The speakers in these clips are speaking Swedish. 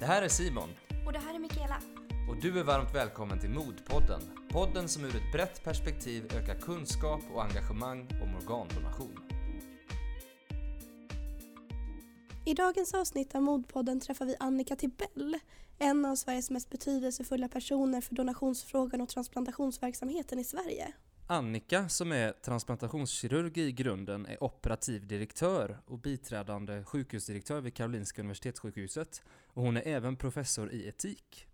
Det här är Simon Och det här är Mikaela. och du är varmt välkommen till Modpodden. Podden som ur ett brett perspektiv ökar kunskap och engagemang om organdonation. I dagens avsnitt av Modpodden träffar vi Annika Tibell, en av Sveriges mest betydelsefulla personer för donationsfrågan och transplantationsverksamheten i Sverige. Annika, som är transplantationskirurg i grunden, är operativ direktör och biträdande sjukhusdirektör vid Karolinska Universitetssjukhuset och hon är även professor i etik.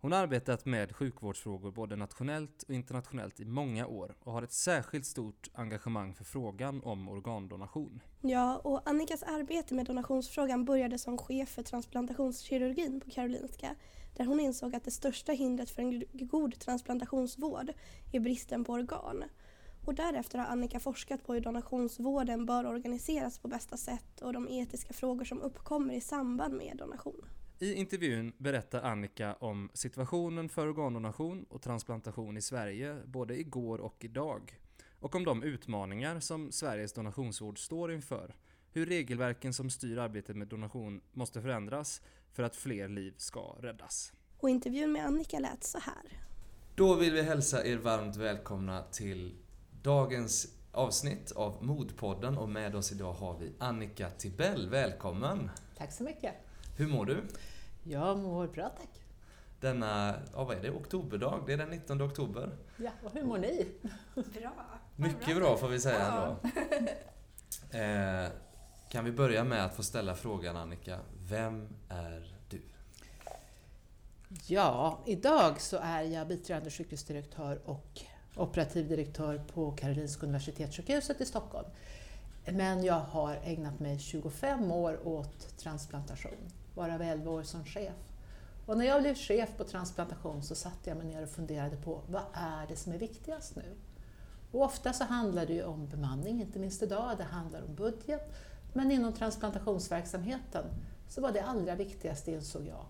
Hon har arbetat med sjukvårdsfrågor både nationellt och internationellt i många år och har ett särskilt stort engagemang för frågan om organdonation. Ja, och Annikas arbete med donationsfrågan började som chef för transplantationskirurgin på Karolinska, där hon insåg att det största hindret för en god transplantationsvård är bristen på organ. Och därefter har Annika forskat på hur donationsvården bör organiseras på bästa sätt och de etiska frågor som uppkommer i samband med donation. I intervjun berättar Annika om situationen för organdonation och transplantation i Sverige, både igår och idag. Och om de utmaningar som Sveriges donationsvård står inför. Hur regelverken som styr arbetet med donation måste förändras för att fler liv ska räddas. Och intervjun med Annika lät så här. Då vill vi hälsa er varmt välkomna till dagens avsnitt av Modpodden och med oss idag har vi Annika Tibell. Välkommen! Tack så mycket. Hur mår du? Jag mår bra tack. Denna, ja vad är det, oktoberdag? Det är den 19 oktober. Ja, och hur mår ni? Bra. Mycket bra får vi säga ändå. Eh, kan vi börja med att få ställa frågan Annika, vem är du? Ja, idag så är jag biträdande sjukhusdirektör och operativ direktör på Karolinska Universitetssjukhuset i Stockholm. Men jag har ägnat mig 25 år åt transplantation, varav 11 år som chef. Och när jag blev chef på transplantation så satte jag mig ner och funderade på vad är det som är viktigast nu? Och ofta så handlar det ju om bemanning, inte minst idag, det handlar om budget. Men inom transplantationsverksamheten så var det allra viktigaste, insåg jag,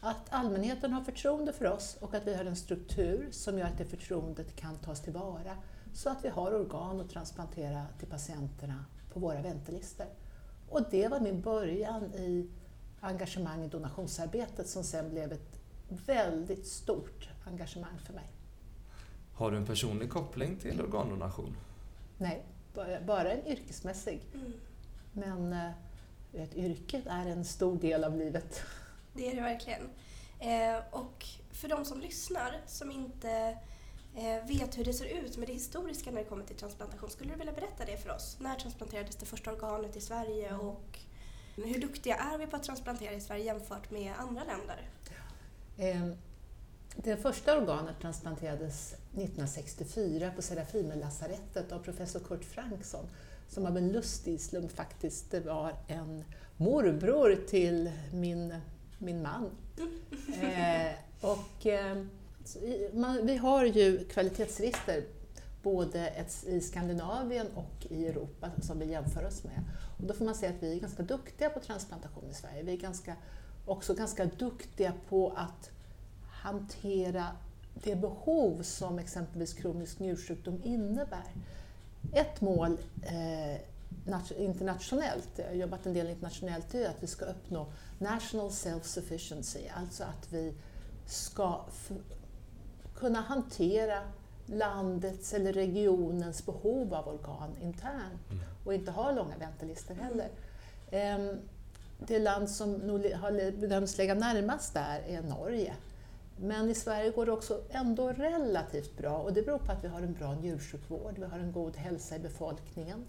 att allmänheten har förtroende för oss och att vi har en struktur som gör att det förtroendet kan tas tillvara så att vi har organ att transplantera till patienterna på våra väntelistor. Och det var min början i engagemang i donationsarbetet som sen blev ett väldigt stort engagemang för mig. Har du en personlig koppling till organdonation? Nej, bara bara en yrkesmässig. Men eh, vet, yrket är en stor del av livet. Det är det verkligen. Eh, och för de som lyssnar som inte eh, vet hur det ser ut med det historiska när det kommer till transplantation, skulle du vilja berätta det för oss? När transplanterades det första organet i Sverige och hur duktiga är vi på att transplantera i Sverige jämfört med andra länder? Eh, Det första organet transplanterades 1964 på Serafimerlasarettet av professor Kurt Frankson som av en lustig slump faktiskt det var en morbror till min, min man. Eh, och, eh, man, vi har ju kvalitetsregister både ett, i Skandinavien och i Europa som vi jämför oss med. Och då får man säga att vi är ganska duktiga på transplantation i Sverige. Vi är ganska, också ganska duktiga på att hantera det behov som exempelvis kronisk njursjukdom innebär. Ett mål eh, nat- internationellt, jag har jobbat en del internationellt, är att vi ska uppnå national self-sufficiency, alltså att vi ska kunna hantera landets eller regionens behov av organ internt och inte ha långa väntelistor heller. Ehm, Det land som nog har bedöms lägga närmast där är Norge. Men i Sverige går det också ändå relativt bra och det beror på att vi har en bra njursjukvård, vi har en god hälsa i befolkningen.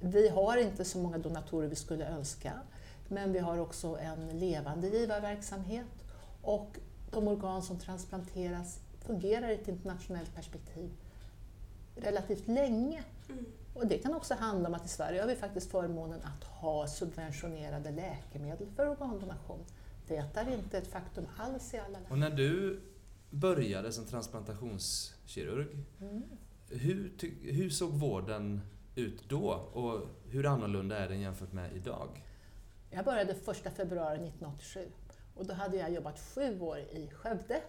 Vi har inte så många donatorer vi skulle önska, men vi har också en levande givarverksamhet och de organ som transplanteras fungerar i ett internationellt perspektiv relativt länge. Och det kan också handla om att i Sverige har vi faktiskt förmånen att ha subventionerade läkemedel för organdonation. Det är inte ett faktum alls i alla länder. Och när du började som transplantationskirurg, hur, ty- hur såg vården ut då och hur annorlunda är den jämfört med idag? Jag började 1 februari 1987 och då hade jag jobbat sju år i Skövde.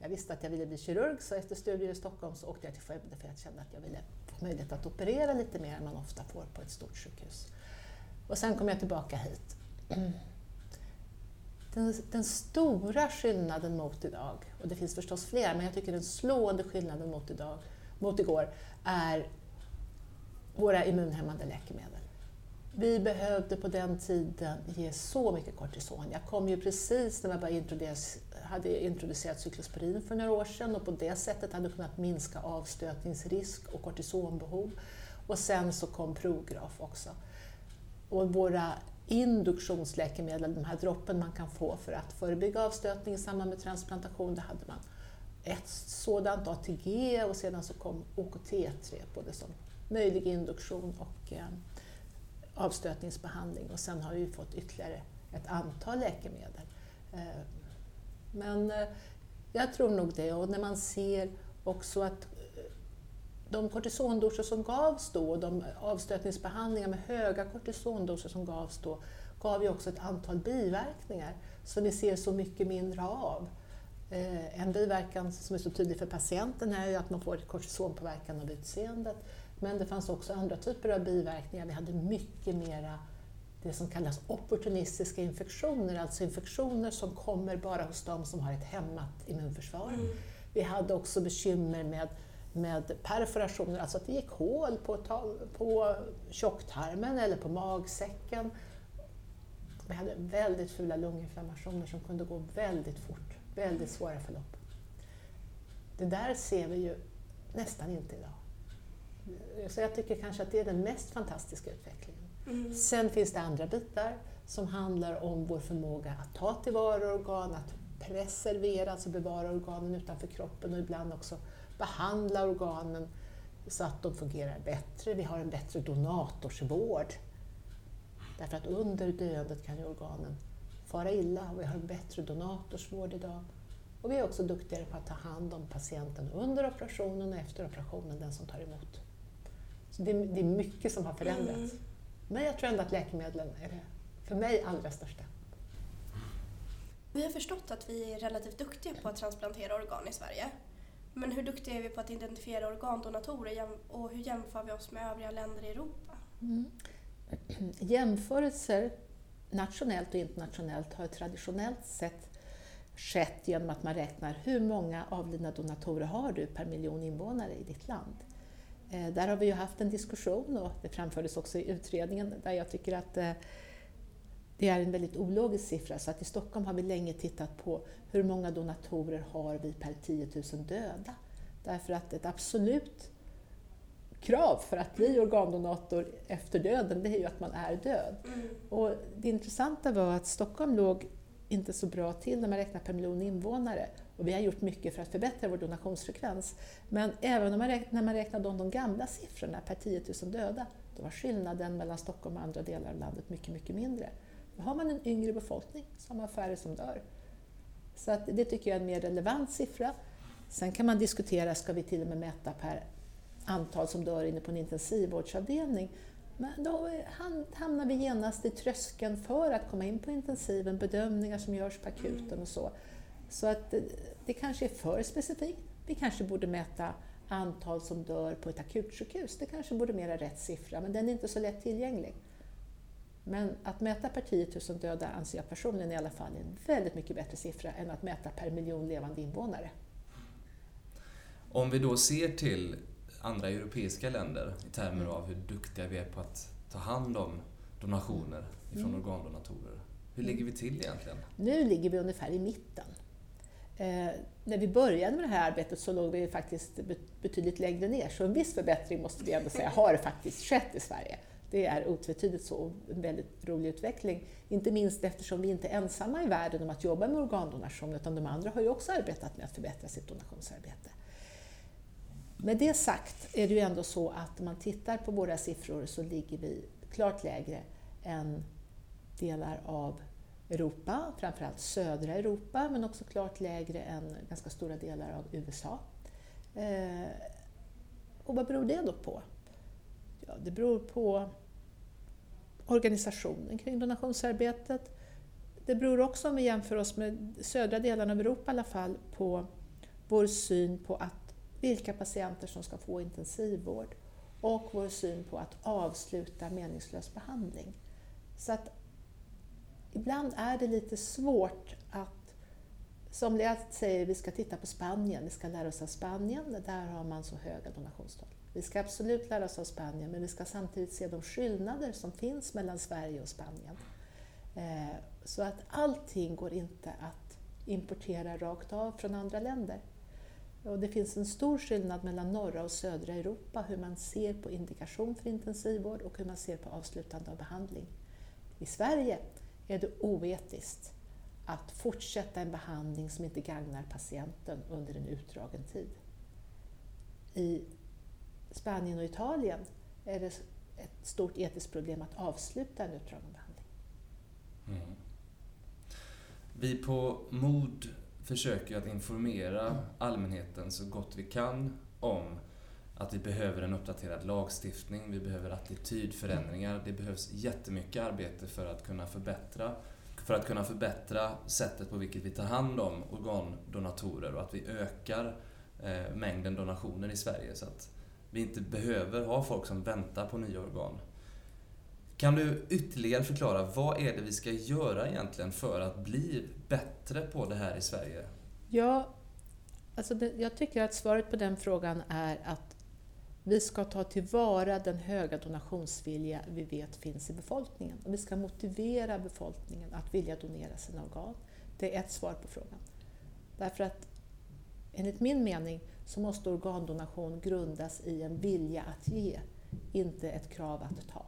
Jag visste att jag ville bli kirurg så efter studier i Stockholm så åkte jag till Skövde för jag kände att jag ville få möjlighet att operera lite mer än man ofta får på ett stort sjukhus. Och sen kom jag tillbaka hit den, den, stora skillnaden mot idag, och det finns förstås fler, men jag tycker den slående skillnaden mot, idag, mot igår är våra immunhämmande läkemedel. Vi behövde på den tiden ge så mycket kortison. Jag kom ju precis när man hade introducerat cyklosporin för några år sedan och på det sättet hade kunnat minska avstötningsrisk och kortisonbehov. Och sen så kom Prograf också. Och våra induktionsläkemedel, de här droppen man kan få för att förebygga avstötning i samband med transplantation, det hade man ett sådant, ATG, och sedan så kom OKT3 både som möjlig induktion och eh, avstötningsbehandling och sen har vi fått ytterligare ett antal läkemedel. Eh, men eh, jag tror nog det och när man ser också att de kortisondoser som gavs då och de avstötningsbehandlingar med höga kortisondoser som gavs då gav ju också ett antal biverkningar som vi ser så mycket mindre av. En biverkan som är så tydlig för patienten är ju att man får kortisonpåverkan av utseendet. Men det fanns också andra typer av biverkningar. Vi hade mycket mera det som kallas opportunistiska infektioner, alltså infektioner som kommer bara hos dem som har ett hämmat immunförsvar. Mm. Vi hade också bekymmer med, med perforationer, alltså att det gick hål på, på tjocktarmen eller på magsäcken. Vi hade väldigt fula lunginflammationer som kunde gå väldigt fort, väldigt svåra förlopp. Det där ser vi ju nästan inte idag. Så jag tycker kanske att det är den mest fantastiska utvecklingen. Mm. Sen finns det andra bitar som handlar om vår förmåga att ta tillvara organ, att preservera, alltså bevara organen utanför kroppen och ibland också behandla organen så att de fungerar bättre. Vi har en bättre donatorsvård. Därför att under döendet kan ju organen fara illa och vi har en bättre donatorsvård idag. Och vi är också duktigare på att ta hand om patienten under operationen och efter operationen, den som tar emot. Så det, är mycket som har förändrats. Mm. Men jag tror ändå att läkemedlen är det för mig allra största. Vi har förstått att vi är relativt duktiga på att transplantera organ i Sverige. Men hur duktiga är vi på att identifiera organdonatorer och hur jämför vi oss med övriga länder i Europa? Mm. Jämförelser nationellt och internationellt har traditionellt sett skett genom att man räknar hur många avlidna donatorer har du per miljon invånare i ditt land. Eh, där har vi ju haft en diskussion och det framfördes också i utredningen där jag tycker att eh, det är en väldigt ologisk siffra. Så att i Stockholm har vi länge tittat på hur många donatorer har vi per 10 000 döda. Därför att ett absolut krav för att bli organdonator efter döden, det är ju att man är död. Mm. Och det intressanta var att Stockholm låg inte så bra till när man räknar per miljon invånare. Och vi har gjort mycket för att förbättra vår donationsfrekvens. Men även när man, räknade, när man räknade om de gamla siffrorna per 10 000 döda, då var skillnaden mellan Stockholm och andra delar av landet mycket, mycket mindre. Har man en yngre befolkning så har man färre som dör. Så att det tycker jag är en mer relevant siffra. Sen kan man diskutera, ska vi till och med mäta per antal som dör inne på en intensivvårdsavdelning? Men då hamnar vi genast i tröskeln för att komma in på intensiven, bedömningar som görs på akuten och så. Så att det kanske är för specifikt. Vi kanske borde mäta antal som dör på ett akutsjukhus. Det kanske borde mera rätt siffra, men den är inte så lätt tillgänglig. Men att mäta per 10 000 döda anser jag personligen i alla fall är en väldigt mycket bättre siffra än att mäta per miljon levande invånare. Om vi då ser till andra europeiska länder i termer mm. av hur duktiga vi är på att ta hand om donationer ifrån mm. organdonatorer. Hur ligger vi till egentligen? Nu ligger vi ungefär i mitten. Eh, när vi började med det här arbetet så låg vi faktiskt betydligt längre ner, så en viss förbättring måste vi ändå säga har faktiskt skett i Sverige. Det är otvetydigt så, en väldigt rolig utveckling. Inte minst eftersom vi inte är ensamma i världen om att jobba med organdonation, utan de andra har ju också arbetat med att förbättra sitt donationsarbete. Med det sagt är det ju ändå så att om man tittar på våra siffror så ligger vi klart lägre än delar av Europa, framförallt södra Europa, men också klart lägre än ganska stora delar av USA. Eh, och vad beror det då på? Ja, det beror på organisationen kring donationsarbetet. Det beror också, om vi jämför oss med södra delarna av Europa i alla fall, på vår syn på att vilka patienter som ska få intensivvård och vår syn på att avsluta meningslös behandling. Så att ibland är det lite svårt att Somliga säger att vi ska titta på Spanien, vi ska lära oss av Spanien, där har man så höga donationstal. Vi ska absolut lära oss av Spanien, men vi ska samtidigt se de skillnader som finns mellan Sverige och Spanien. Eh, så att allting går inte att importera rakt av från andra länder. Och det finns en stor skillnad mellan norra och södra Europa hur man ser på indikation för intensivvård och hur man ser på avslutande av behandling. I Sverige är det oetiskt att fortsätta en behandling som inte gagnar patienten under en utdragen tid. I Spanien och Italien är det ett stort etiskt problem att avsluta en utdragen behandling. Mm. Vi på MOD försöker att informera allmänheten så gott vi kan om att vi behöver en uppdaterad lagstiftning, vi behöver attitydförändringar. Det behövs jättemycket arbete för att kunna förbättra för att kunna förbättra sättet på vilket vi tar hand om organdonatorer och att vi ökar eh, mängden donationer i Sverige så att vi inte behöver ha folk som väntar på nya organ. Kan du ytterligare förklara, vad är det vi ska göra egentligen för att bli bättre på det här i Sverige? Ja, alltså det, jag tycker att svaret på den frågan är att vi ska ta tillvara den höga donationsvilja vi vet finns i befolkningen. Och vi ska motivera befolkningen att vilja donera sina organ. Det är ett svar på frågan. Därför att enligt min mening så måste organdonation grundas i en vilja att ge, inte ett krav att ta.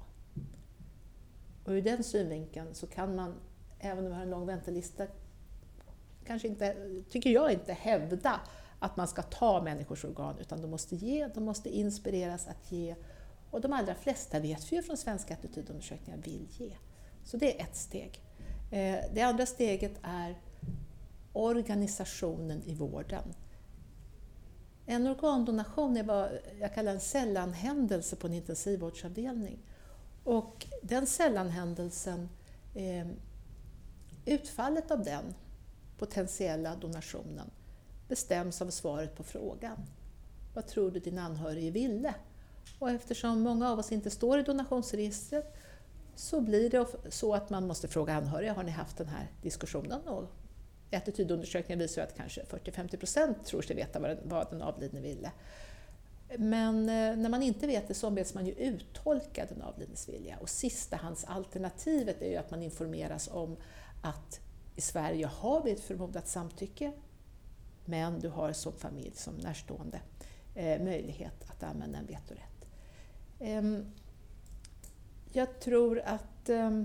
Och ur den synvinkeln så kan man, även om vi har en lång väntelista, kanske inte, tycker jag inte, hävda att man ska ta människors organ, utan de måste ge, de måste inspireras att ge. Och de allra flesta vet vi ju från svenska attitydundersökningar vill ge. Så det är ett steg. Eh, det andra steget är organisationen i vården. En organdonation är vad jag kallar en sällanhändelse på en intensivvårdsavdelning. Och den sällanhändelsen, eh, utfallet av den potentiella donationen bestäms av svaret på frågan. Vad tror du din anhörige ville? Och eftersom många av oss inte står i donationsregistret så blir det så att man måste fråga anhöriga, har ni haft den här diskussionen? Och Attitydundersökningar visar att kanske 40-50% tror sig veta vad den avlidne ville. Men eh, när man inte vet det så ombeds man ju uttolka den avlidnes vilja. Och sistahandsalternativet är ju att man informeras om att i Sverige har vi ett förmodat samtycke, men du har som familj, som närstående, eh, möjlighet att använda en vetorätt. Eh, jag tror att eh,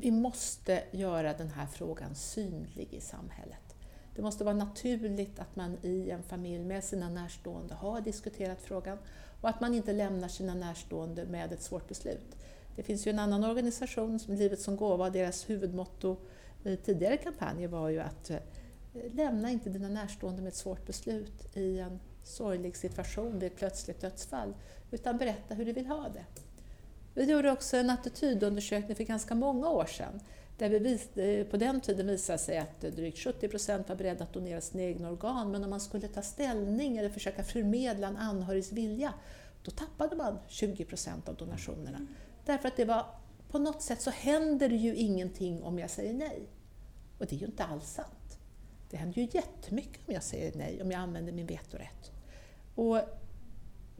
vi måste göra den här frågan synlig i samhället. Det måste vara naturligt att man i en familj med sina närstående har diskuterat frågan och att man inte lämnar sina närstående med ett svårt beslut. Det finns ju en annan organisation, som Livet som gåva, deras huvudmotto i tidigare kampanjer var ju att eh, lämna inte dina närstående med ett svårt beslut i en sorglig situation vid ett plötsligt dödsfall, utan berätta hur du vill ha det. Vi gjorde också en attitydundersökning för ganska många år sedan där vi eh, på den tiden visade sig att drygt 70 procent var beredda att donera sina egna organ, men om man skulle ta ställning eller försöka förmedla en anhörigs vilja, då tappade man 20 procent av donationerna. Därför att det var, på något sätt så händer det ju ingenting om jag säger nej. Och det är ju inte alls sant. Det händer ju jättemycket om jag säger nej, om jag använder min vetorätt. Och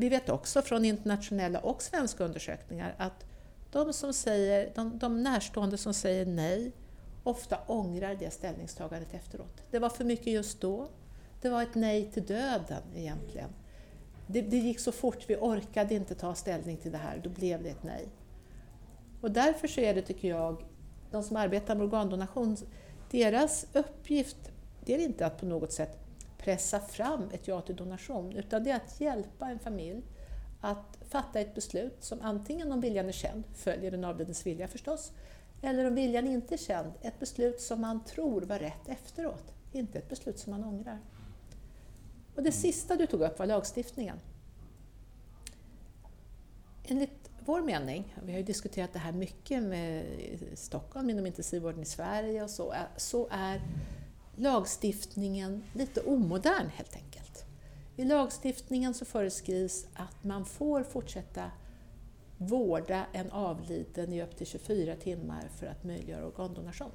vi vet också från internationella och svenska undersökningar att de, som säger, de, de närstående som säger nej ofta ångrar det ställningstagandet efteråt. Det var för mycket just då. Det var ett nej till döden egentligen. Det, det, gick så fort, vi orkade inte ta ställning till det här, då blev det ett nej. Och därför så är det, tycker jag, de som arbetar med organdonation, deras uppgift det är inte att på något sätt pressa fram ett ja till donation, utan det är att hjälpa en familj att fatta ett beslut som antingen om viljan är känd, följer den avlidnes vilja förstås, eller om viljan inte är känd, ett beslut som man tror var rätt efteråt, inte ett beslut som man ångrar. Och det sista du tog upp var lagstiftningen. Enligt vår mening, vi har ju diskuterat det här mycket med Stockholm inom intensivvården i Sverige och så, så är lagstiftningen lite omodern helt enkelt. I lagstiftningen så föreskrivs att man får fortsätta vårda en avliden i upp till 24 timmar för att möjliggöra organdonation.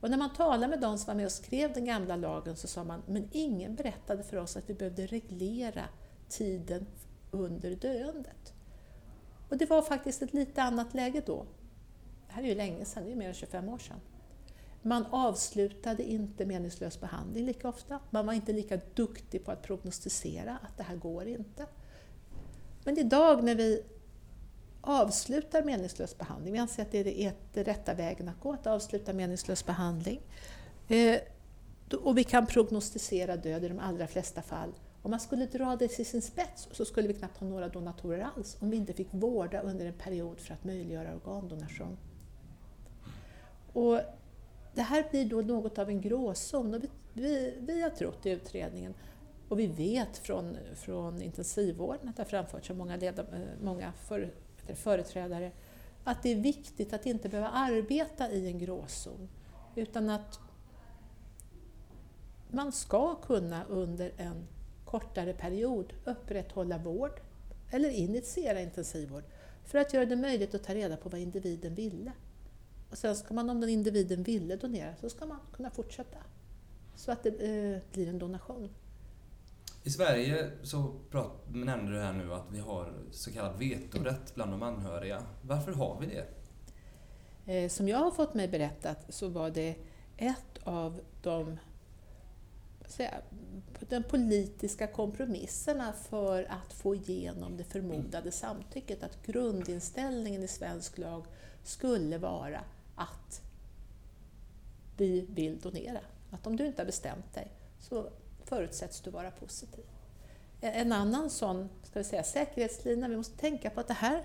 Och när man talade med de som var med och skrev den gamla lagen så sa man, men ingen berättade för oss att vi behövde reglera tiden under döendet. Och det var faktiskt ett lite annat läge då. Det här är ju länge sedan, det är mer än 25 år sedan. Man avslutade inte meningslös behandling lika ofta. Man var inte lika duktig på att prognostisera att det här går inte. Men idag när vi avslutar meningslös behandling, vi anser att det är den rätta vägen att gå, att avsluta meningslös behandling. Eh, och vi kan prognostisera död i de allra flesta fall. Om man skulle dra det till sin spets så skulle vi knappt ha några donatorer alls om vi inte fick vårda under en period för att möjliggöra organdonation. Och det här blir då något av en gråzon och vi, vi, vi har trott i utredningen och vi vet från, från intensivvården att det har framförts av många, ledam, eh, många för, företrädare att det är viktigt att inte behöva arbeta i en gråzon utan att man ska kunna under en kortare period upprätthålla vård eller initiera intensivvård för att göra det möjligt att ta reda på vad individen ville. Och sen ska man, om den individen ville donera, så ska man kunna fortsätta. Så att det eh, blir en donation. I Sverige så prat, nämnde du här nu att vi har så kallad vetorätt bland de anhöriga. Varför har vi det? Eh, som jag har fått mig berättat så var det ett av de säga, de politiska kompromisserna för att få igenom det förmodade samtycket. Att grundinställningen i svensk lag skulle vara att vi vill donera. Att om du inte har bestämt dig så förutsätts du vara positiv. Eh, en annan sån ska vi säga, säkerhetslina, vi måste tänka på att det här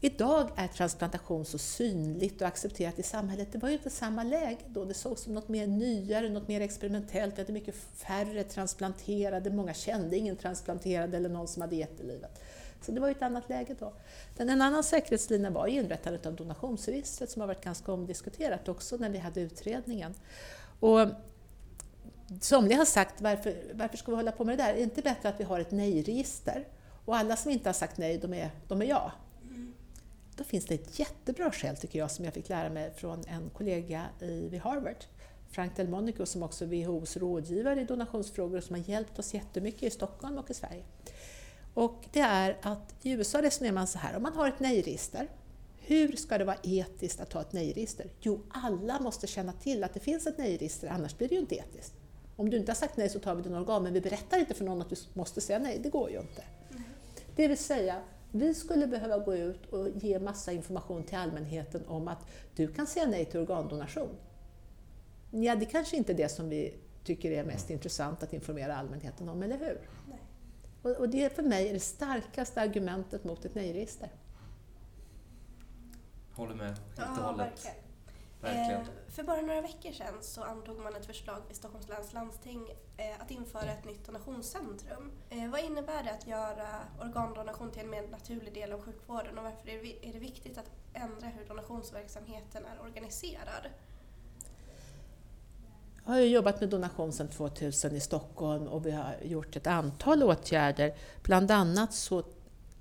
Idag är transplantation så synligt och accepterat i samhället. Det var ju inte samma läge då. Det sågs som något mer nyare, något mer experimentellt. Vi hade mycket färre transplanterade, många kände ingen transplanterad eller någon som hade gett livet. Så det var ju ett annat läge då. Den, en annan säkerhetslina var inrättandet av donationsregistret som har varit ganska omdiskuterat också när vi hade utredningen. Och somliga har sagt, varför, varför ska vi hålla på med det där? Är det inte bättre att vi har ett nej-register? Och alla som inte har sagt nej, de är, de är ja. Då finns det ett jättebra skäl, tycker jag, som jag fick lära mig från en kollega i, vid Harvard, Frank Delmonico, som också är WHOs rådgivare i donationsfrågor och som har hjälpt oss jättemycket i Stockholm och i Sverige. Och det är att i USA resonerar man så här, om man har ett nej-register, hur ska det vara etiskt att ha ett nej-register? Jo, alla måste känna till att det finns ett nej-register, annars blir det ju inte etiskt. Om du inte har sagt nej så tar vi din organ, men vi berättar inte för någon att du måste säga nej, det går ju inte. Mm. Det vill säga, vi skulle behöva gå ut och ge massa information till allmänheten om att du kan säga nej till organdonation. Ja, det kanske inte är det som vi tycker är mest intressant att informera allmänheten om, eller hur? Och, och det för mig är det starkaste argumentet mot ett nej-register. Håller med helt och hållet. Ja, Eh, för bara några veckor sedan så antog man ett förslag vid Stockholms läns landsting eh, att införa ett nytt donationscentrum. Eh, vad innebär det att göra organdonation till en mer naturlig del av sjukvården och varför är det, är det viktigt att ändra hur donationsverksamheten är organiserad? Jag har jobbat med donation sedan 2000 i Stockholm och vi har gjort ett antal åtgärder. Bland annat så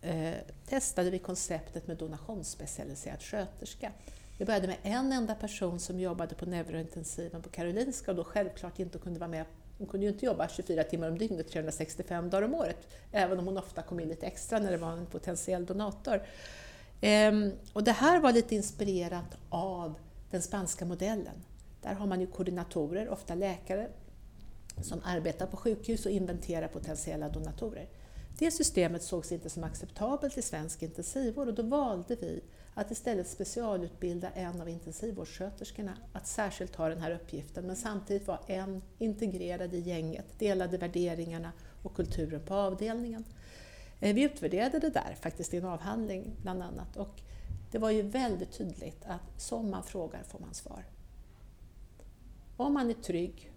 eh, testade vi konceptet med donationsspecialiserad sköterska. Det började med en enda person som jobbade på neurointensiven på Karolinska och då självklart inte kunde vara med. Hon kunde ju inte jobba 24 timmar om dygnet, 365 dagar om året, även om hon ofta kom in lite extra när det var en potentiell donator. Ehm, och det här var lite inspirerat av den spanska modellen. Där har man ju koordinatorer, ofta läkare, som arbetar på sjukhus och inventerar potentiella donatorer. Det systemet sågs inte som acceptabelt i svensk intensivvård och då valde vi att istället specialutbilda en av intensivvårdssköterskorna att särskilt ha den här uppgiften men samtidigt vara en integrerad i gänget, delade värderingarna och kulturen på avdelningen. Eh, vi utvärderade det där faktiskt i en avhandling bland annat och det var ju väldigt tydligt att som man frågar får man svar. Om man är trygg,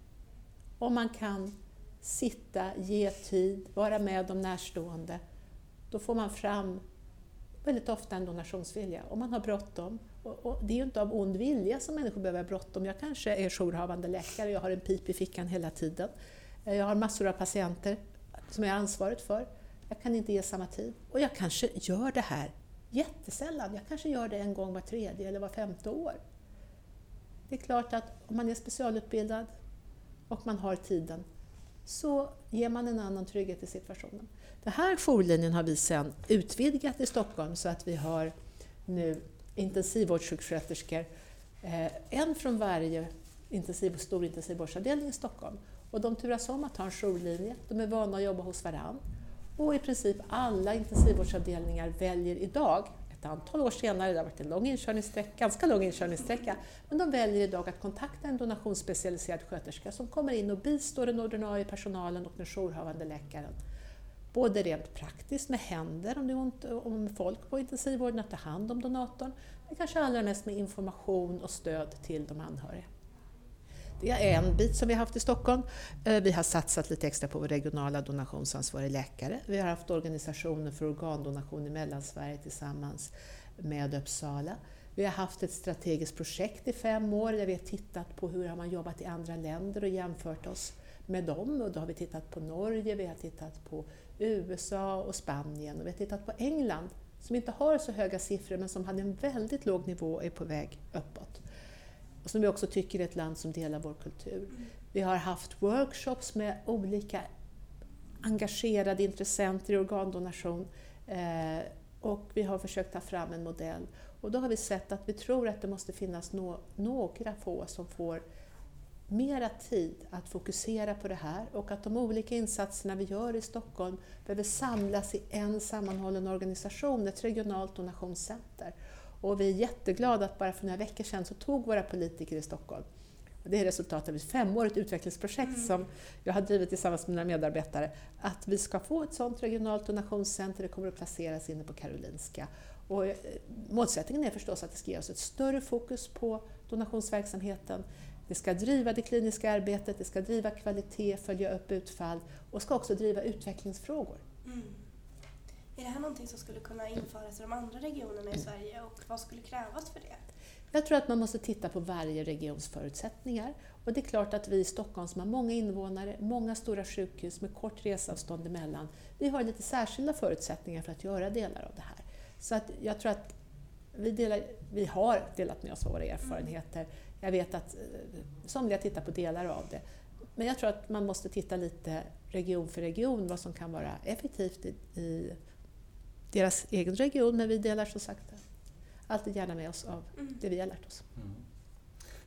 om man kan sitta, ge tid, vara med de närstående, då får man fram väldigt ofta en donationsvilja. Om man har bråttom, och, och det är ju inte av ond vilja som människor behöver ha bråttom. Jag kanske är jourhavande läkare, jag har en pip i fickan hela tiden. Eh, jag har massor av patienter som jag har ansvaret för. jag kan inte ge samma tid och jag kanske gör det här jättesällan. Jag kanske gör det en gång var tredje eller var femte år. Det är klart att om man är specialutbildad och man har tiden så ger man en annan trygghet i situationen. Den här jourlinjen har vi sedan utvidgat i Stockholm så att vi har nu intensivvårdssjuksköterskor, eh, en från varje intensiv, stor intensivvårdsavdelning i Stockholm. Och de turas om att ha en jourlinje, de är vana att jobba hos varandra Och i princip alla intensivvårdsavdelningar väljer idag, ett antal år senare, det har varit en lång inkörningssträcka, ganska lång inkörningssträcka, men de väljer idag att kontakta en donationsspecialiserad sköterska som kommer in och bistår den ordinarie personalen och den jourhavande läkaren. Både rent praktiskt med händer om det är ont om folk på intensivvården att ta hand om donatorn, men kanske allra mest med information och stöd till de anhöriga. Det är en bit som vi har haft i Stockholm. Eh, vi har satsat lite extra på vår regionala donationsansvarig läkare. Vi har haft organisationer för organdonation i Mellansverige tillsammans med Uppsala. Vi har haft ett strategiskt projekt i fem år där vi har tittat på hur man har jobbat i andra länder och jämfört oss med dem. Och då har vi tittat på Norge, vi har tittat på USA och Spanien och vi har tittat på England som inte har så höga siffror men som hade en väldigt låg nivå och är på väg uppåt som vi också tycker är ett land som delar vår kultur. Vi har haft workshops med olika engagerade intressenter i organdonation eh, och vi har försökt ta fram en modell. Och då har vi sett att vi tror att det måste finnas no några få som får mera tid att fokusera på det här och att de olika insatserna vi gör i Stockholm behöver samlas i en sammanhållen organisation, ett regionalt donationscenter. Och vi är jätteglada att bara för några veckor sedan så tog våra politiker i Stockholm det är resultatet av ett femårigt utvecklingsprojekt mm. som jag har drivit tillsammans med mina medarbetare, att vi ska få ett sådant regionalt donationscenter, det kommer att placeras inne på Karolinska. Och eh, målsättningen är förstås att det ska ge oss ett större fokus på donationsverksamheten. Det ska driva det kliniska arbetet, det ska driva kvalitet, följa upp utfall och ska också driva utvecklingsfrågor. Mm. Är det här någonting som skulle kunna införas i de andra regionerna i Sverige och vad skulle krävas för det? Jag tror att man måste titta på varje regions förutsättningar. Och det är klart att vi i Stockholm som har många invånare, många stora sjukhus med kort resavstånd emellan, vi har lite särskilda förutsättningar för att göra delar av det här. Så att jag tror att vi, delar, vi har delat med oss av våra erfarenheter. Jag vet att eh, somliga tittar på delar av det. Men jag tror att man måste titta lite region för region vad som kan vara effektivt i, i deras egen region, men vi delar som sagt alltid gärna med oss av mm. det vi har lärt oss. Mm.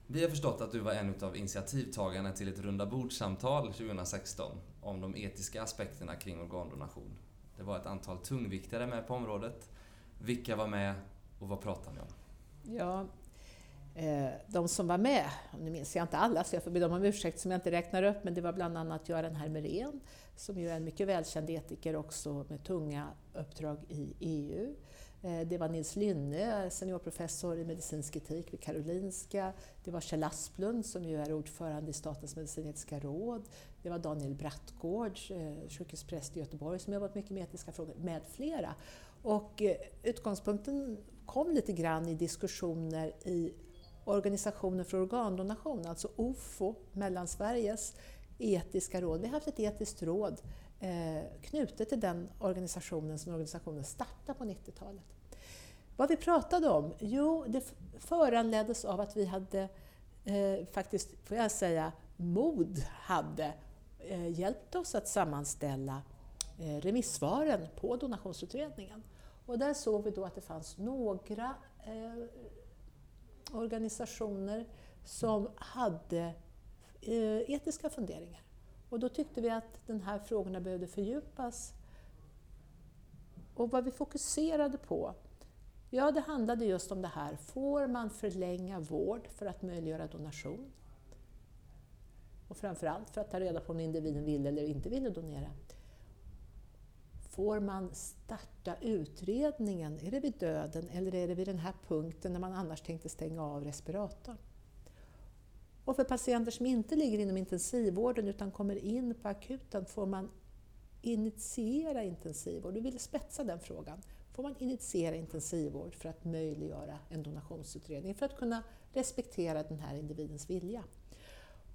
Vi har förstått att du var en av initiativtagarna till ett runda bordsamtal 2016 om de etiska aspekterna kring organdonation. Det var ett antal tungviktare med på området. Vilka var med och vad pratade ni om? Ja, Eh, de som var med, nu minns jag inte alla så jag får be dem om ursäkt som jag inte räknar upp, men det var bland annat Göran Hermerén som ju är en mycket välkänd etiker också med tunga uppdrag i EU. Eh, det var Nils Lynne, seniorprofessor i medicinsk etik vid Karolinska. Det var Kjell Asplund som ju är ordförande i Statens medicinetiska råd. Det var Daniel Brattgård, eh, sjukhuspräst i Göteborg, som jobbat mycket med etiska frågor, med flera. Och utgångspunkten kom lite grann i diskussioner i Organisationen för organdonation, alltså OFO, Mellansveriges etiska råd. Vi har haft ett etiskt råd eh, knutet till den organisationen som organisationen startade på 90-talet. Vad vi pratade om? Jo, det föranleddes av att vi hade eh, faktiskt, får jag säga, mod hade eh, hjälpt oss att sammanställa eh, remissvaren på donationsutredningen. Och där såg vi då att det fanns några eh, organisationer som hade eh, etiska funderingar. Och då tyckte vi att de här frågorna behövde fördjupas. Och vad vi fokuserade på, ja det handlade just om det här, får man förlänga vård för att möjliggöra donation? Och framförallt för att ta reda på om individen vill eller inte vill donera. Får man starta utredningen, är det vid döden eller är det vid den här punkten när man annars tänkte stänga av respiratorn? Och för patienter som inte ligger inom intensivvården utan kommer in på akuten, får man initiera intensivvård? Du vill spetsa den frågan. Får man initiera intensivvård för att möjliggöra en donationsutredning, för att kunna respektera den här individens vilja?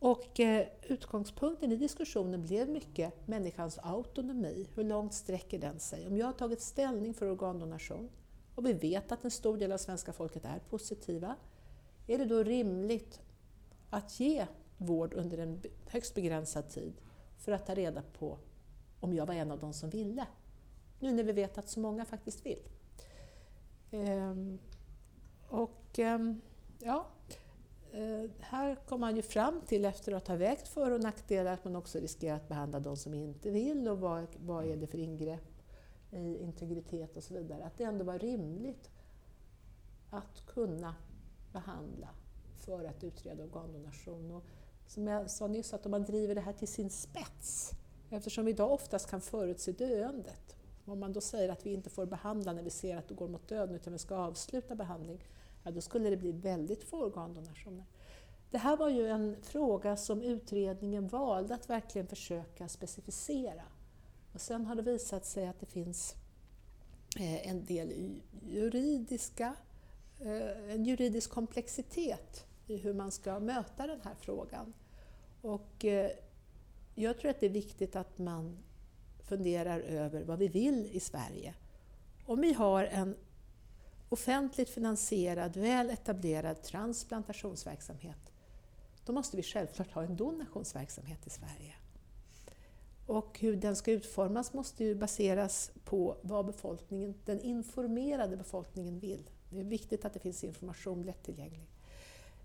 Och eh, utgångspunkten i diskussionen blev mycket människans autonomi. Hur långt sträcker den sig? Om jag har tagit ställning för organdonation och vi vet att en stor del av svenska folket är positiva, är det då rimligt att ge vård under en högst begränsad tid för att ta reda på om jag var en av de som ville? Nu när vi vet att så många faktiskt vill. Ehm, och ehm, ja, Eh, här kom man ju fram till efter att ha vägt för och nackdelar att man också riskerar att behandla de som inte vill och vad, vad är det för ingrepp i integritet och så vidare. Att det ändå var rimligt att kunna behandla för att utreda organdonation. Och som jag sa nyss, att om man driver det här till sin spets, eftersom vi idag oftast kan förutse döendet, om man då säger att vi inte får behandla när vi ser att det går mot döden utan vi ska avsluta behandling, ja, då skulle det bli väldigt få organdonationer. Det här var ju en fråga som utredningen valde att verkligen försöka specificera. Och sen har det visat sig att det finns eh, en del juridiska, eh, en juridisk komplexitet i hur man ska möta den här frågan. Och eh, jag tror att det är viktigt att man funderar över vad vi vill i Sverige. Om vi har en offentligt finansierad, väl etablerad transplantationsverksamhet, då måste vi självklart ha en donationsverksamhet i Sverige. Och hur den ska utformas måste ju baseras på vad befolkningen, den informerade befolkningen vill. Det är viktigt att det finns information lättillgänglig.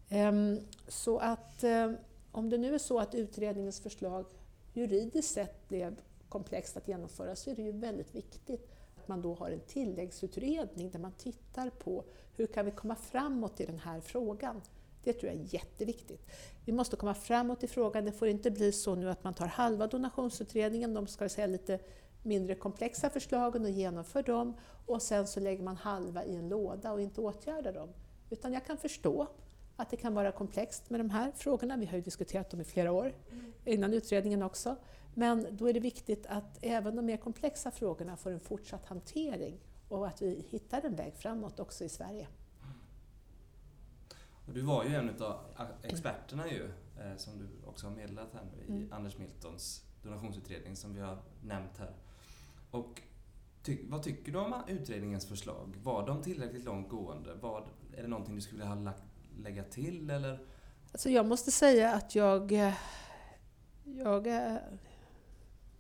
Ehm, så att eh, om det nu är så att utredningens förslag juridiskt sett blev komplext att genomföra så är det ju väldigt viktigt att man då har en tilläggsutredning där man tittar på hur kan vi komma framåt i den här frågan. Det tror jag är jätteviktigt. Vi måste komma framåt i frågan. Det får inte bli så nu att man tar halva donationsutredningen, de ska säga lite mindre komplexa förslagen och genomför dem och sen så lägger man halva i en låda och inte åtgärdar dem. Utan jag kan förstå att det kan vara komplext med de här frågorna. Vi har ju diskuterat dem i flera år, innan utredningen också. Men då är det viktigt att även de mer komplexa frågorna får en fortsatt hantering och att vi hittar en väg framåt också i Sverige. Och du var ju en av experterna ju, eh, som du också har meddelat här nu, i mm. Anders Miltons donationsutredning som vi har nämnt här. Och ty vad tycker du om utredningens förslag? Var de tillräckligt långtgående? Var, är det någonting du skulle vilja ha lagt, lägga till eller? Alltså jag måste säga att jag, eh, jag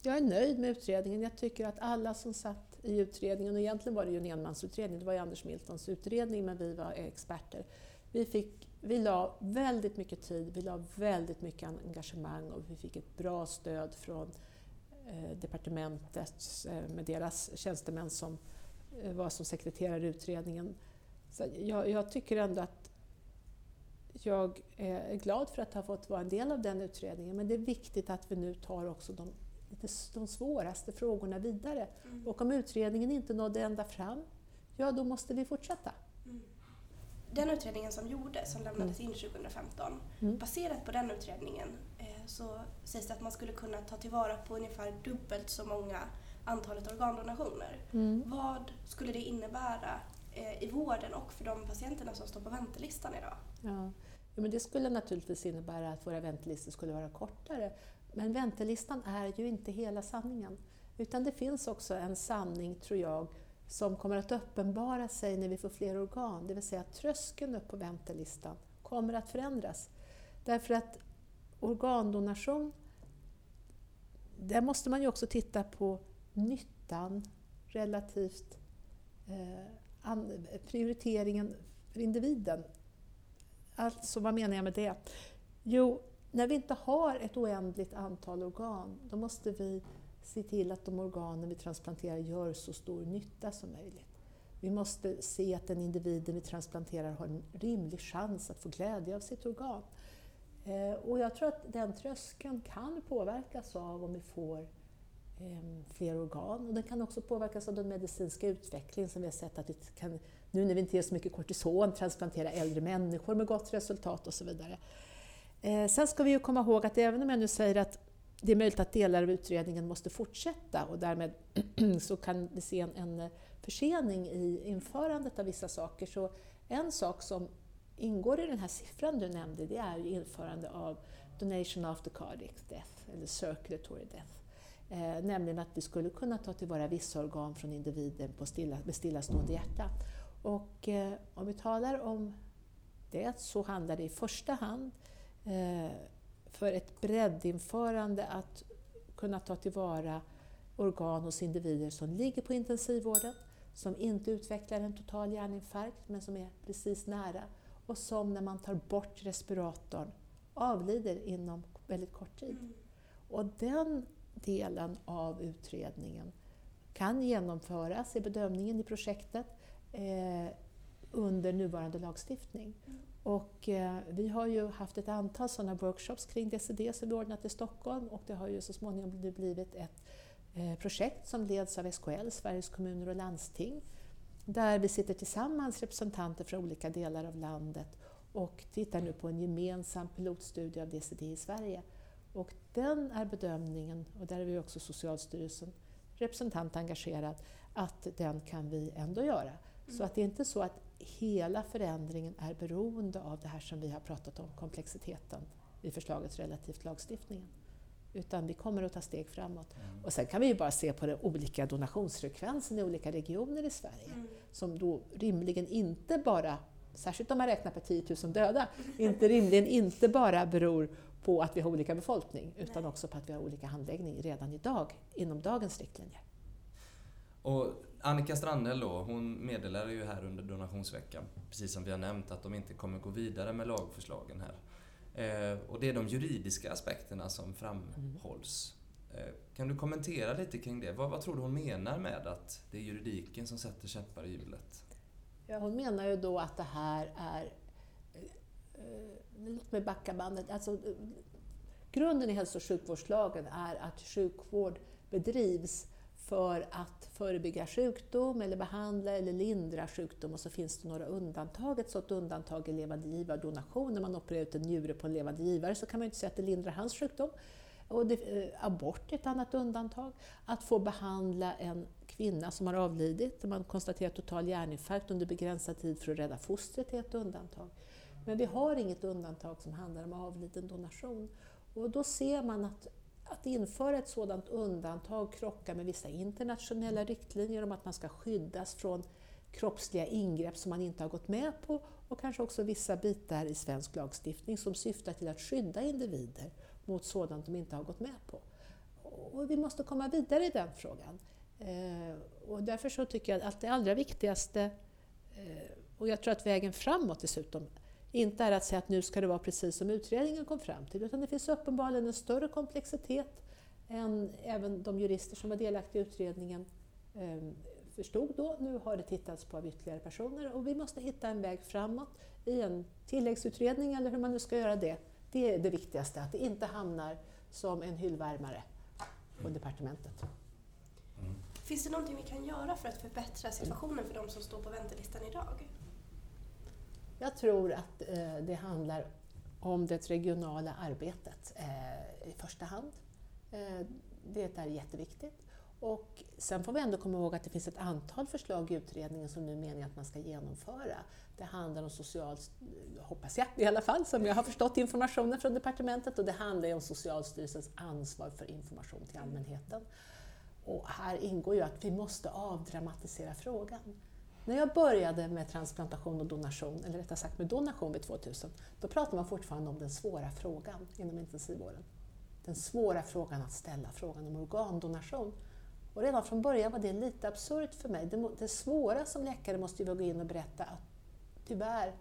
jag är nöjd med utredningen. Jag tycker att alla som satt i utredningen, och egentligen var det ju en enmansutredning, det var ju Anders Miltons utredning, men vi var experter. Vi, fick, vi la väldigt mycket tid, vi la väldigt mycket engagemang och vi fick ett bra stöd från eh, departementet eh, med deras tjänstemän som eh, var som sekreterare i utredningen. Så jag, jag tycker ändå att jag är glad för att ha fått vara en del av den utredningen, men det är viktigt att vi nu tar också de de svåraste frågorna vidare. Mm. Och om utredningen inte nådde ända fram, ja då måste vi fortsätta. Mm. Den utredningen som gjordes, som lämnades in 2015, mm. baserat på den utredningen eh, så sägs det att man skulle kunna ta tillvara på ungefär dubbelt så många antalet organdonationer. Mm. Vad skulle det innebära eh, i vården och för de patienterna som står på väntelistan idag? Ja. Ja, men det skulle naturligtvis innebära att våra väntelistor skulle vara kortare. Men väntelistan är ju inte hela sanningen. Utan det finns också en sanning, tror jag, som kommer att uppenbara sig när vi får fler organ. Det vill säga att tröskeln upp på väntelistan kommer att förändras. Därför att organdonation, där måste man ju också titta på nyttan relativt eh, prioriteringen för individen. Alltså, vad menar jag med det? Jo, när vi inte har ett oändligt antal organ, då måste vi se till att de organen vi transplanterar gör så stor nytta som möjligt. Vi måste se att den individen vi transplanterar har en rimlig chans att få glädje av sitt organ. Eh, och jag tror att den tröskeln kan påverkas av om vi får ehm, fler organ. Och den kan också påverkas av den medicinska utvecklingen som vi har sett att vi kan, nu när vi inte ger så mycket kortison, transplantera äldre människor med gott resultat och så vidare. Eh, sen ska vi ju komma ihåg att även om jag nu säger att det är möjligt att delar av utredningen måste fortsätta och därmed så kan vi se en, en försening i införandet av vissa saker. Så en sak som ingår i den här siffran du nämnde, det är ju införande av donation after cardiac death, eller circulatory death. Eh, nämligen att vi skulle kunna ta tillvara vissa organ från individen på stilla, med stillastående hjärta. Och eh, om vi talar om det så handlar det i första hand eh, för ett breddinförande att kunna ta tillvara organ hos individer som ligger på intensivvården, som inte utvecklar en total hjärninfarkt men som är precis nära och som när man tar bort respiratorn avlider inom väldigt kort tid. Mm. Och den delen av utredningen kan genomföras i bedömningen i projektet eh, under nuvarande lagstiftning. Mm. Och, eh, vi har ju haft ett antal sådana workshops kring DCD som vi ordnat i Stockholm och det har ju så småningom blivit ett eh, projekt som leds av SKL, Sveriges kommuner och landsting, där vi sitter tillsammans, representanter från olika delar av landet och tittar nu på en gemensam pilotstudie av DCD i Sverige. Och den är bedömningen, och där är vi också Socialstyrelsen representant engagerad, att den kan vi ändå göra. Mm. Så att det är inte så att hela förändringen är beroende av det här som vi har pratat om, komplexiteten i förslagets relativt lagstiftningen. Utan vi kommer att ta steg framåt. Mm. Och sen kan vi ju bara se på den olika donationsfrekvensen i olika regioner i Sverige, mm. som då rimligen inte bara, särskilt om man räknar per 10 000 döda, inte rimligen inte bara beror på att vi har olika befolkning, utan Nej. också på att vi har olika handläggning redan idag, inom dagens riktlinjer. Och Annika Strandhäll då, hon meddelade ju här under donationsveckan, precis som vi har nämnt, att de inte kommer gå vidare med lagförslagen här. Eh, och det är de juridiska aspekterna som framhålls. Eh, kan du kommentera lite kring det? Vad, vad, tror du hon menar med att det är juridiken som sätter käppar i hjulet? Ja, hon menar ju då att det här är... Eh, eh låt mig backa bandet. Alltså, eh, grunden i hälso och sjukvårdslagen är att sjukvård bedrivs för att förebygga sjukdom eller behandla eller lindra sjukdom och så finns det några undantag. Ett sådant undantag är levande givardonation. När man opererar ut en njure på en levande givare så kan man inte säga att det lindrar hans sjukdom. Och det, eh, abort är ett annat undantag. Att få behandla en kvinna som har avlidit, där man konstaterar total hjärninfarkt under begränsad tid för att rädda fostret, är ett undantag. Men vi har inget undantag som handlar om avliden donation. Och då ser man att att införa ett sådant undantag krockar med vissa internationella riktlinjer om att man ska skyddas från kroppsliga ingrepp som man inte har gått med på och kanske också vissa bitar i svensk lagstiftning som syftar till att skydda individer mot sådant de inte har gått med på. Och vi måste komma vidare i den frågan. Eh, och därför så tycker jag att det allra viktigaste, eh, och jag tror att vägen framåt dessutom, inte är att säga att nu ska det vara precis som utredningen kom fram till, utan det finns uppenbarligen en större komplexitet än även de jurister som var delaktiga i utredningen eh, förstod då. Nu har det tittats på av ytterligare personer och vi måste hitta en väg framåt i en tilläggsutredning eller hur man nu ska göra det. Det är det viktigaste, att det inte hamnar som en hyllvärmare på departementet. Mm. Finns det någonting vi kan göra för att förbättra situationen för de som står på väntelistan idag? Jag tror att eh, det handlar om det regionala arbetet eh, i första hand. Eh, det är jätteviktigt. Och sen får vi ändå komma ihåg att det finns ett antal förslag i utredningen som nu menar att man ska genomföra. Det handlar om socialt, hoppas jag i alla fall, som jag har förstått informationen från departementet, och det handlar om Socialstyrelsens ansvar för information till allmänheten. Och här ingår ju att vi måste avdramatisera frågan. När jag började med transplantation och donation, eller rättare sagt med donation vid 2000, då pratade man fortfarande om den svåra frågan inom intensivvården. Den svåra frågan att ställa, frågan om organdonation. Och redan från början var det lite absurt för mig. Det, det svåra som läkare måste ju gå in och berätta att tyvärr,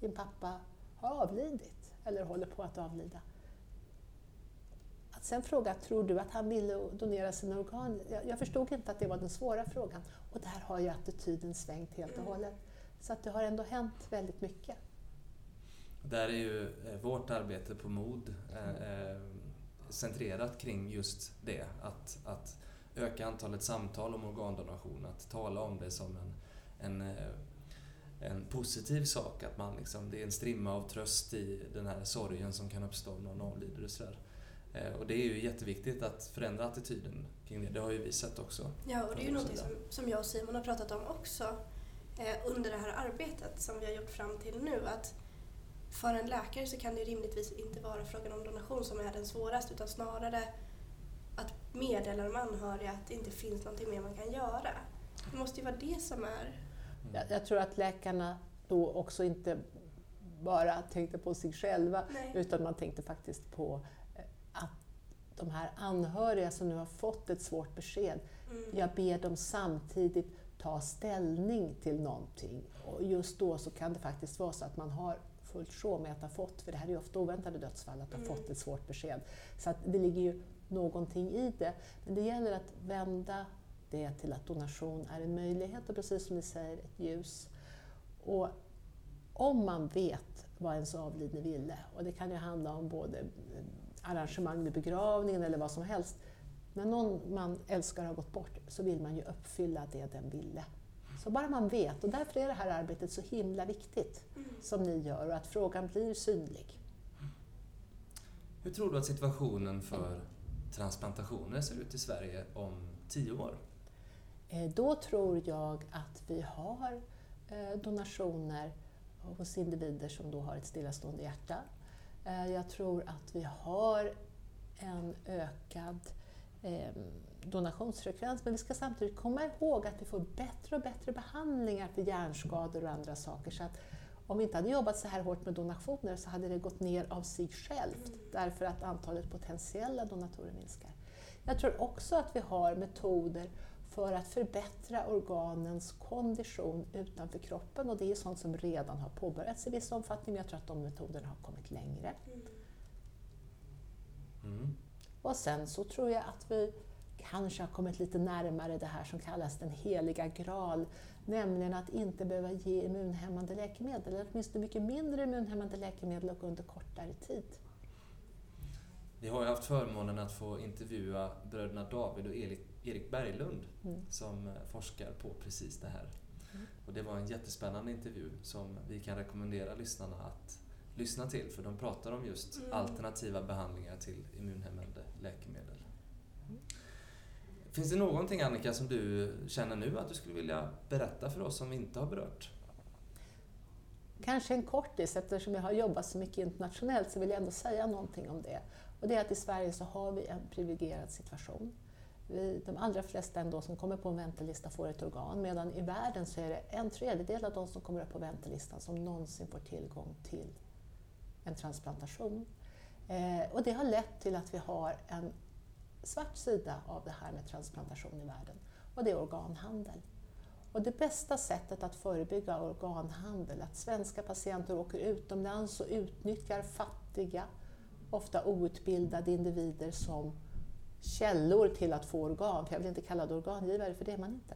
din pappa har avlidit, eller håller på att avlida. Att sen fråga, tror du att han ville donera sina organ? Jag, jag förstod inte att det var den svåra frågan. Och där har ju attityden svängt helt och hållet. Så att det har ändå hänt väldigt mycket. Där är ju eh, vårt arbete på MOD eh, eh, centrerat kring just det. Att, att öka antalet samtal om organdonation, att tala om det som en, en, eh, en positiv sak. Att man liksom, det är en strimma av tröst i den här sorgen som kan uppstå om någon avlider. Och sådär. Eh, och det är ju jätteviktigt att förändra attityden kring det. Det har ju vi sett också. Ja, och det är ju något som, som jag och Simon har pratat om också eh, under det här arbetet som vi har gjort fram till nu. Att för en läkare så kan det rimligtvis inte vara frågan om donation som är den svåraste utan snarare att meddela de anhöriga att det inte finns någonting mer man kan göra. Det måste ju vara det som är... Jag, jag tror att läkarna då också inte bara tänkte på sig själva Nej. utan man tänkte faktiskt på eh, de här anhöriga som nu har fått ett svårt besked, Mm. jag ber dem samtidigt ta ställning till någonting. Och just då så kan det faktiskt vara så att man har fullt sjå med att ha fått, för det här är ju ofta oväntade dödsfall, att ha Mm. fått ett svårt besked. Så att det ligger ju någonting i det. Men det gäller att vända det till att donation är en möjlighet och precis som ni säger, ett ljus. Och om man vet vad ens avlidne ville, och det kan ju handla om både arrangemang vid begravningen eller vad som helst. När någon man älskar har gått bort så vill man ju uppfylla det den ville. Så bara man vet, och därför är det här arbetet så himla viktigt som ni gör och att frågan blir synlig. Hur tror du att situationen för transplantationer ser ut i Sverige om tio år? Eh, Då tror jag att vi har eh, donationer hos individer som då har ett stillastående hjärta. Eh, Jag tror att vi har en ökad eh, donationsfrekvens men vi ska samtidigt komma ihåg att vi får bättre och bättre behandlingar för hjärnskador och andra saker. Så att om vi inte hade jobbat så här hårt med donationer så hade det gått ner av sig självt därför att antalet potentiella donatorer minskar. Jag tror också att vi har metoder för att förbättra organens kondition utanför kroppen och det är sånt som redan har påbörjats i viss omfattning men jag tror att de metoderna har kommit längre. Mm. Och sen så tror jag att vi kanske har kommit lite närmare det här som kallas den heliga graal, nämligen att inte behöva ge immunhämmande läkemedel, eller åtminstone mycket mindre immunhämmande läkemedel och under kortare tid. Vi har ju haft förmånen att få intervjua bröderna David och Erik, Berglund Mm. som eh, forskar på precis det här. Mm. Och det var en jättespännande intervju som vi kan rekommendera lyssnarna att lyssna till för de pratar om just Mm. alternativa behandlingar till immunhämmande läkemedel. Finns det någonting Annika som du känner nu att du skulle vilja berätta för oss som vi inte har berört? Kanske en kortis, eftersom jag har jobbat så mycket internationellt så vill jag ändå säga någonting om det. Och det är att i Sverige så har vi en privilegierad situation. Vi, de allra flesta ändå som kommer på en väntelista får ett organ, medan i världen så är det en tredjedel av de som kommer upp på väntelistan som någonsin får tillgång till en transplantation. Eh, och det har lett till att vi har en svart sida av det här med transplantation i världen, och det är organhandel. Och det bästa sättet att förebygga organhandel, att svenska patienter åker utomlands och utnyttjar fattiga, ofta outbildade individer som källor till att få organ, för jag vill inte kalla det organgivare, för det är man inte.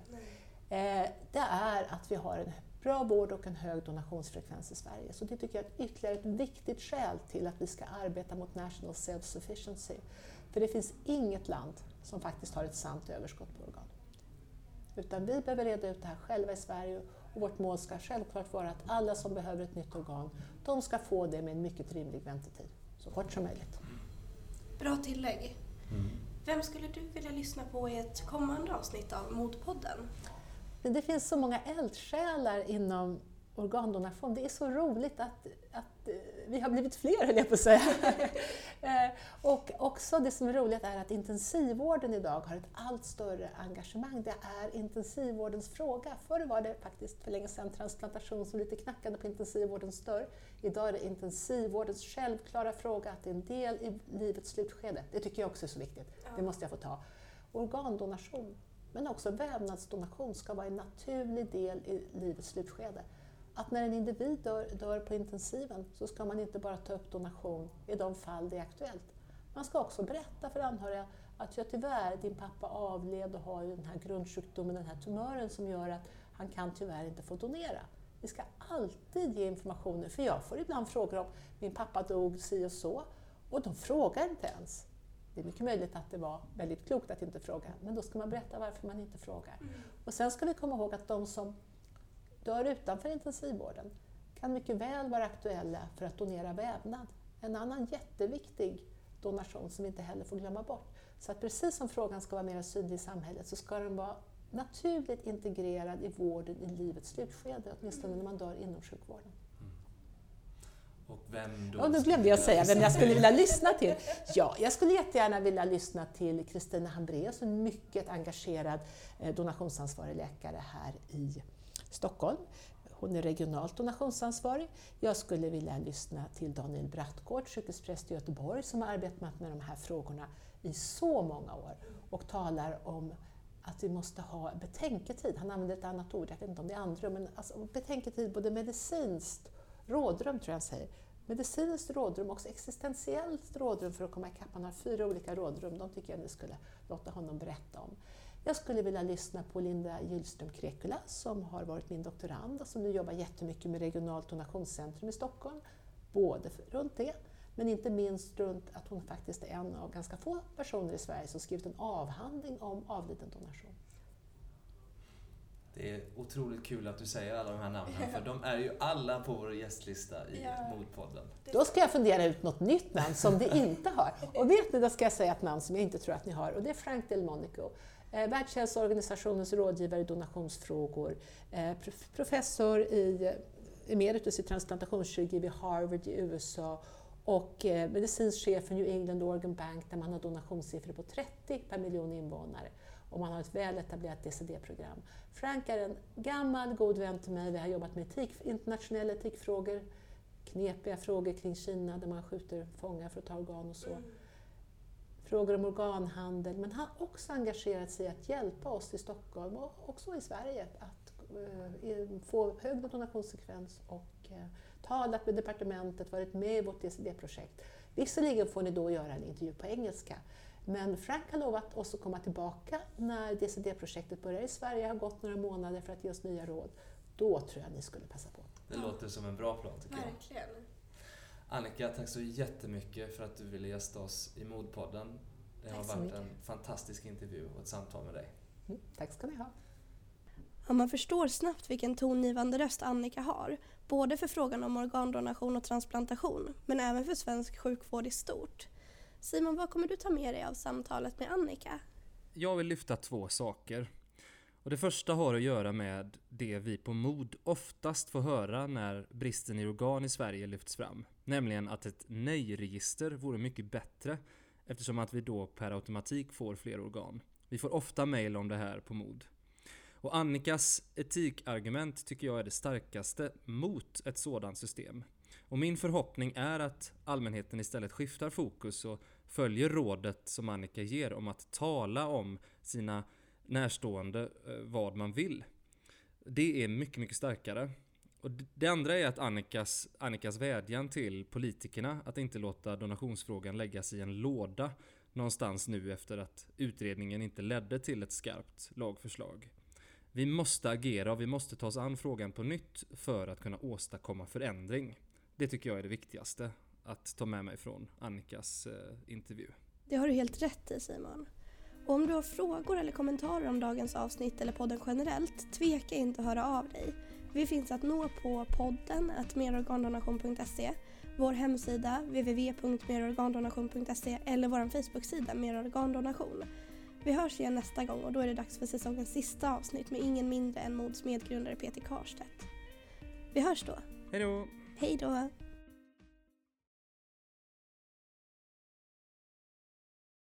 Eh, det är att vi har en bra vård och en hög donationsfrekvens i Sverige. Så det tycker jag är ytterligare ett viktigt skäl till att vi ska arbeta mot national self-sufficiency. För det finns inget land som faktiskt har ett sant överskott på organ. Utan vi behöver reda ut det här själva i Sverige och vårt mål ska självklart vara att alla som behöver ett nytt organ, de ska få det med en mycket rimlig väntetid. Så kort som möjligt. Bra tillägg. Mm. Vem skulle du vilja lyssna på i ett kommande avsnitt av Motpodden? Men det finns så många eldsjälar inom organdonation. Det är så roligt att, att eh, vi har blivit fler, höll jag på att säga. Eh, och också det som är roligt är att intensivvården idag har ett allt större engagemang. Det är intensivvårdens fråga. Förr var det faktiskt för länge sedan transplantation som lite knackade på intensivvårdens dörr. Idag är det intensivvårdens självklara fråga att det är en del i livets slutskede. Det tycker jag också är så viktigt. Det måste jag få ta. Organdonation men också vävnadsdonation ska vara en naturlig del i livets slutskede. Att när en individ dör, dör på intensiven så ska man inte bara ta upp donation i de fall det är aktuellt. Man ska också berätta för anhöriga att ja, tyvärr, din pappa avled och har ju den här grundsjukdomen, den här tumören som gör att han kan tyvärr inte få donera. Vi ska alltid ge information, för jag får ibland frågor om min pappa dog si och så och de frågar inte ens. Det är mycket möjligt att det var väldigt klokt att inte fråga, men då ska man berätta varför man inte frågar. Och sen ska vi komma ihåg att de som dör utanför intensivvården kan mycket väl vara aktuella för att donera vävnad. En annan jätteviktig donation som vi inte heller får glömma bort. Så att precis som frågan ska vara mer synlig i samhället så ska den vara naturligt integrerad i vården i livets slutskede, åtminstone när man dör inom sjukvården. Och vem då? Och nu glömde jag säga vem jag skulle vilja lyssna till. Ja, jag skulle jättegärna vilja lyssna till Kristina Hambraeus, en mycket engagerad eh, donationsansvarig läkare här i Stockholm. Hon är regionalt donationsansvarig. Jag skulle vilja lyssna till Daniel Brattgård, sjukhuspräst i Göteborg, som har arbetat med de här frågorna i så många år och talar om att vi måste ha betänketid. Han använder ett annat ord, jag vet inte om det är andrum, men alltså betänketid både medicinskt rådrum tror jag han säger. Medicinskt rådrum och existentiellt rådrum för att komma ikapp. Han har fyra olika rådrum, de tycker jag ni skulle låta honom berätta om. Jag skulle vilja lyssna på Linda Gyllström Krekula som har varit min doktorand och som nu jobbar jättemycket med Regionalt donationscentrum i Stockholm. Både runt det, men inte minst runt att hon faktiskt är en av ganska få personer i Sverige som skrivit en avhandling om avliden donation. Det är otroligt kul att du säger alla de här namnen, för de är ju alla på vår gästlista i ja. Modpodden. Då ska jag fundera ut något nytt namn som det inte har. Och vet ni, då ska jag säga ett namn som jag inte tror att ni har, och det är Frank Delmonico. Eh, Världshälsoorganisationens rådgivare i donationsfrågor, eh, professor i emeritus i transplantationskirurgi vid Harvard i USA och eh, medicinsk chef för New England Organ Bank där man har donationssiffror på 30 per miljon invånare och man har ett väl etablerat DCD-program. Frank är en gammal god vän till mig. Vi har jobbat med etik, internationella etikfrågor, knepiga frågor kring Kina där man skjuter fångar för att ta organ och så. Frågor om organhandel, men han har också engagerat sig i att hjälpa oss i Stockholm och också i Sverige att eh, få hög donationssekvens och eh, talat med departementet, varit med i vårt DCD-projekt. Visserligen får ni då göra en intervju på engelska, men Frank har lovat oss att komma tillbaka när DCD-projektet börjar i Sverige, har gått några månader för att ge oss nya råd. Då tror jag ni skulle passa på. Det låter som en bra plan tycker Verkligen. jag. Annika, tack så jättemycket för att du ville gästa oss i Modpodden. Det har varit mycket. en fantastisk intervju och ett samtal med dig. Mm, tack ska ni ha. Ja, man förstår snabbt vilken tongivande röst Annika har, både för frågan om organdonation och transplantation, men även för svensk sjukvård i stort. Simon, vad kommer du ta med dig av samtalet med Annika? Jag vill lyfta två saker. Och det första har att göra med det vi på MOD oftast får höra när bristen i organ i Sverige lyfts fram. Nämligen att ett nej-register vore mycket bättre eftersom att vi då per automatik får fler organ. Vi får ofta mejl om det här på MOD. Och Annikas etikargument tycker jag är det starkaste mot ett sådant system. Och min förhoppning är att allmänheten istället skiftar fokus och följer rådet som Annika ger om att tala om sina närstående eh, vad man vill. Det är mycket, mycket starkare. Och det andra är att Annikas, Annikas vädjan till politikerna att inte låta donationsfrågan läggas i en låda någonstans nu efter att utredningen inte ledde till ett skarpt lagförslag. Vi måste agera och vi måste ta oss an frågan på nytt för att kunna åstadkomma förändring. Det tycker jag är det viktigaste att ta med mig från Annikas eh, intervju. Det har du helt rätt i Simon. Och om du har frågor eller kommentarer om dagens avsnitt eller podden generellt, tveka inte att höra av dig. Vi finns att nå på podden merorgandonation.se, vår hemsida www.merorgandonation.se eller vår Facebooksida Merorgandonation. Vi hörs igen nästa gång och då är det dags för säsongens sista avsnitt med ingen mindre än Mods medgrundare Peter Karstedt. Vi hörs då. Hej då! Hej då!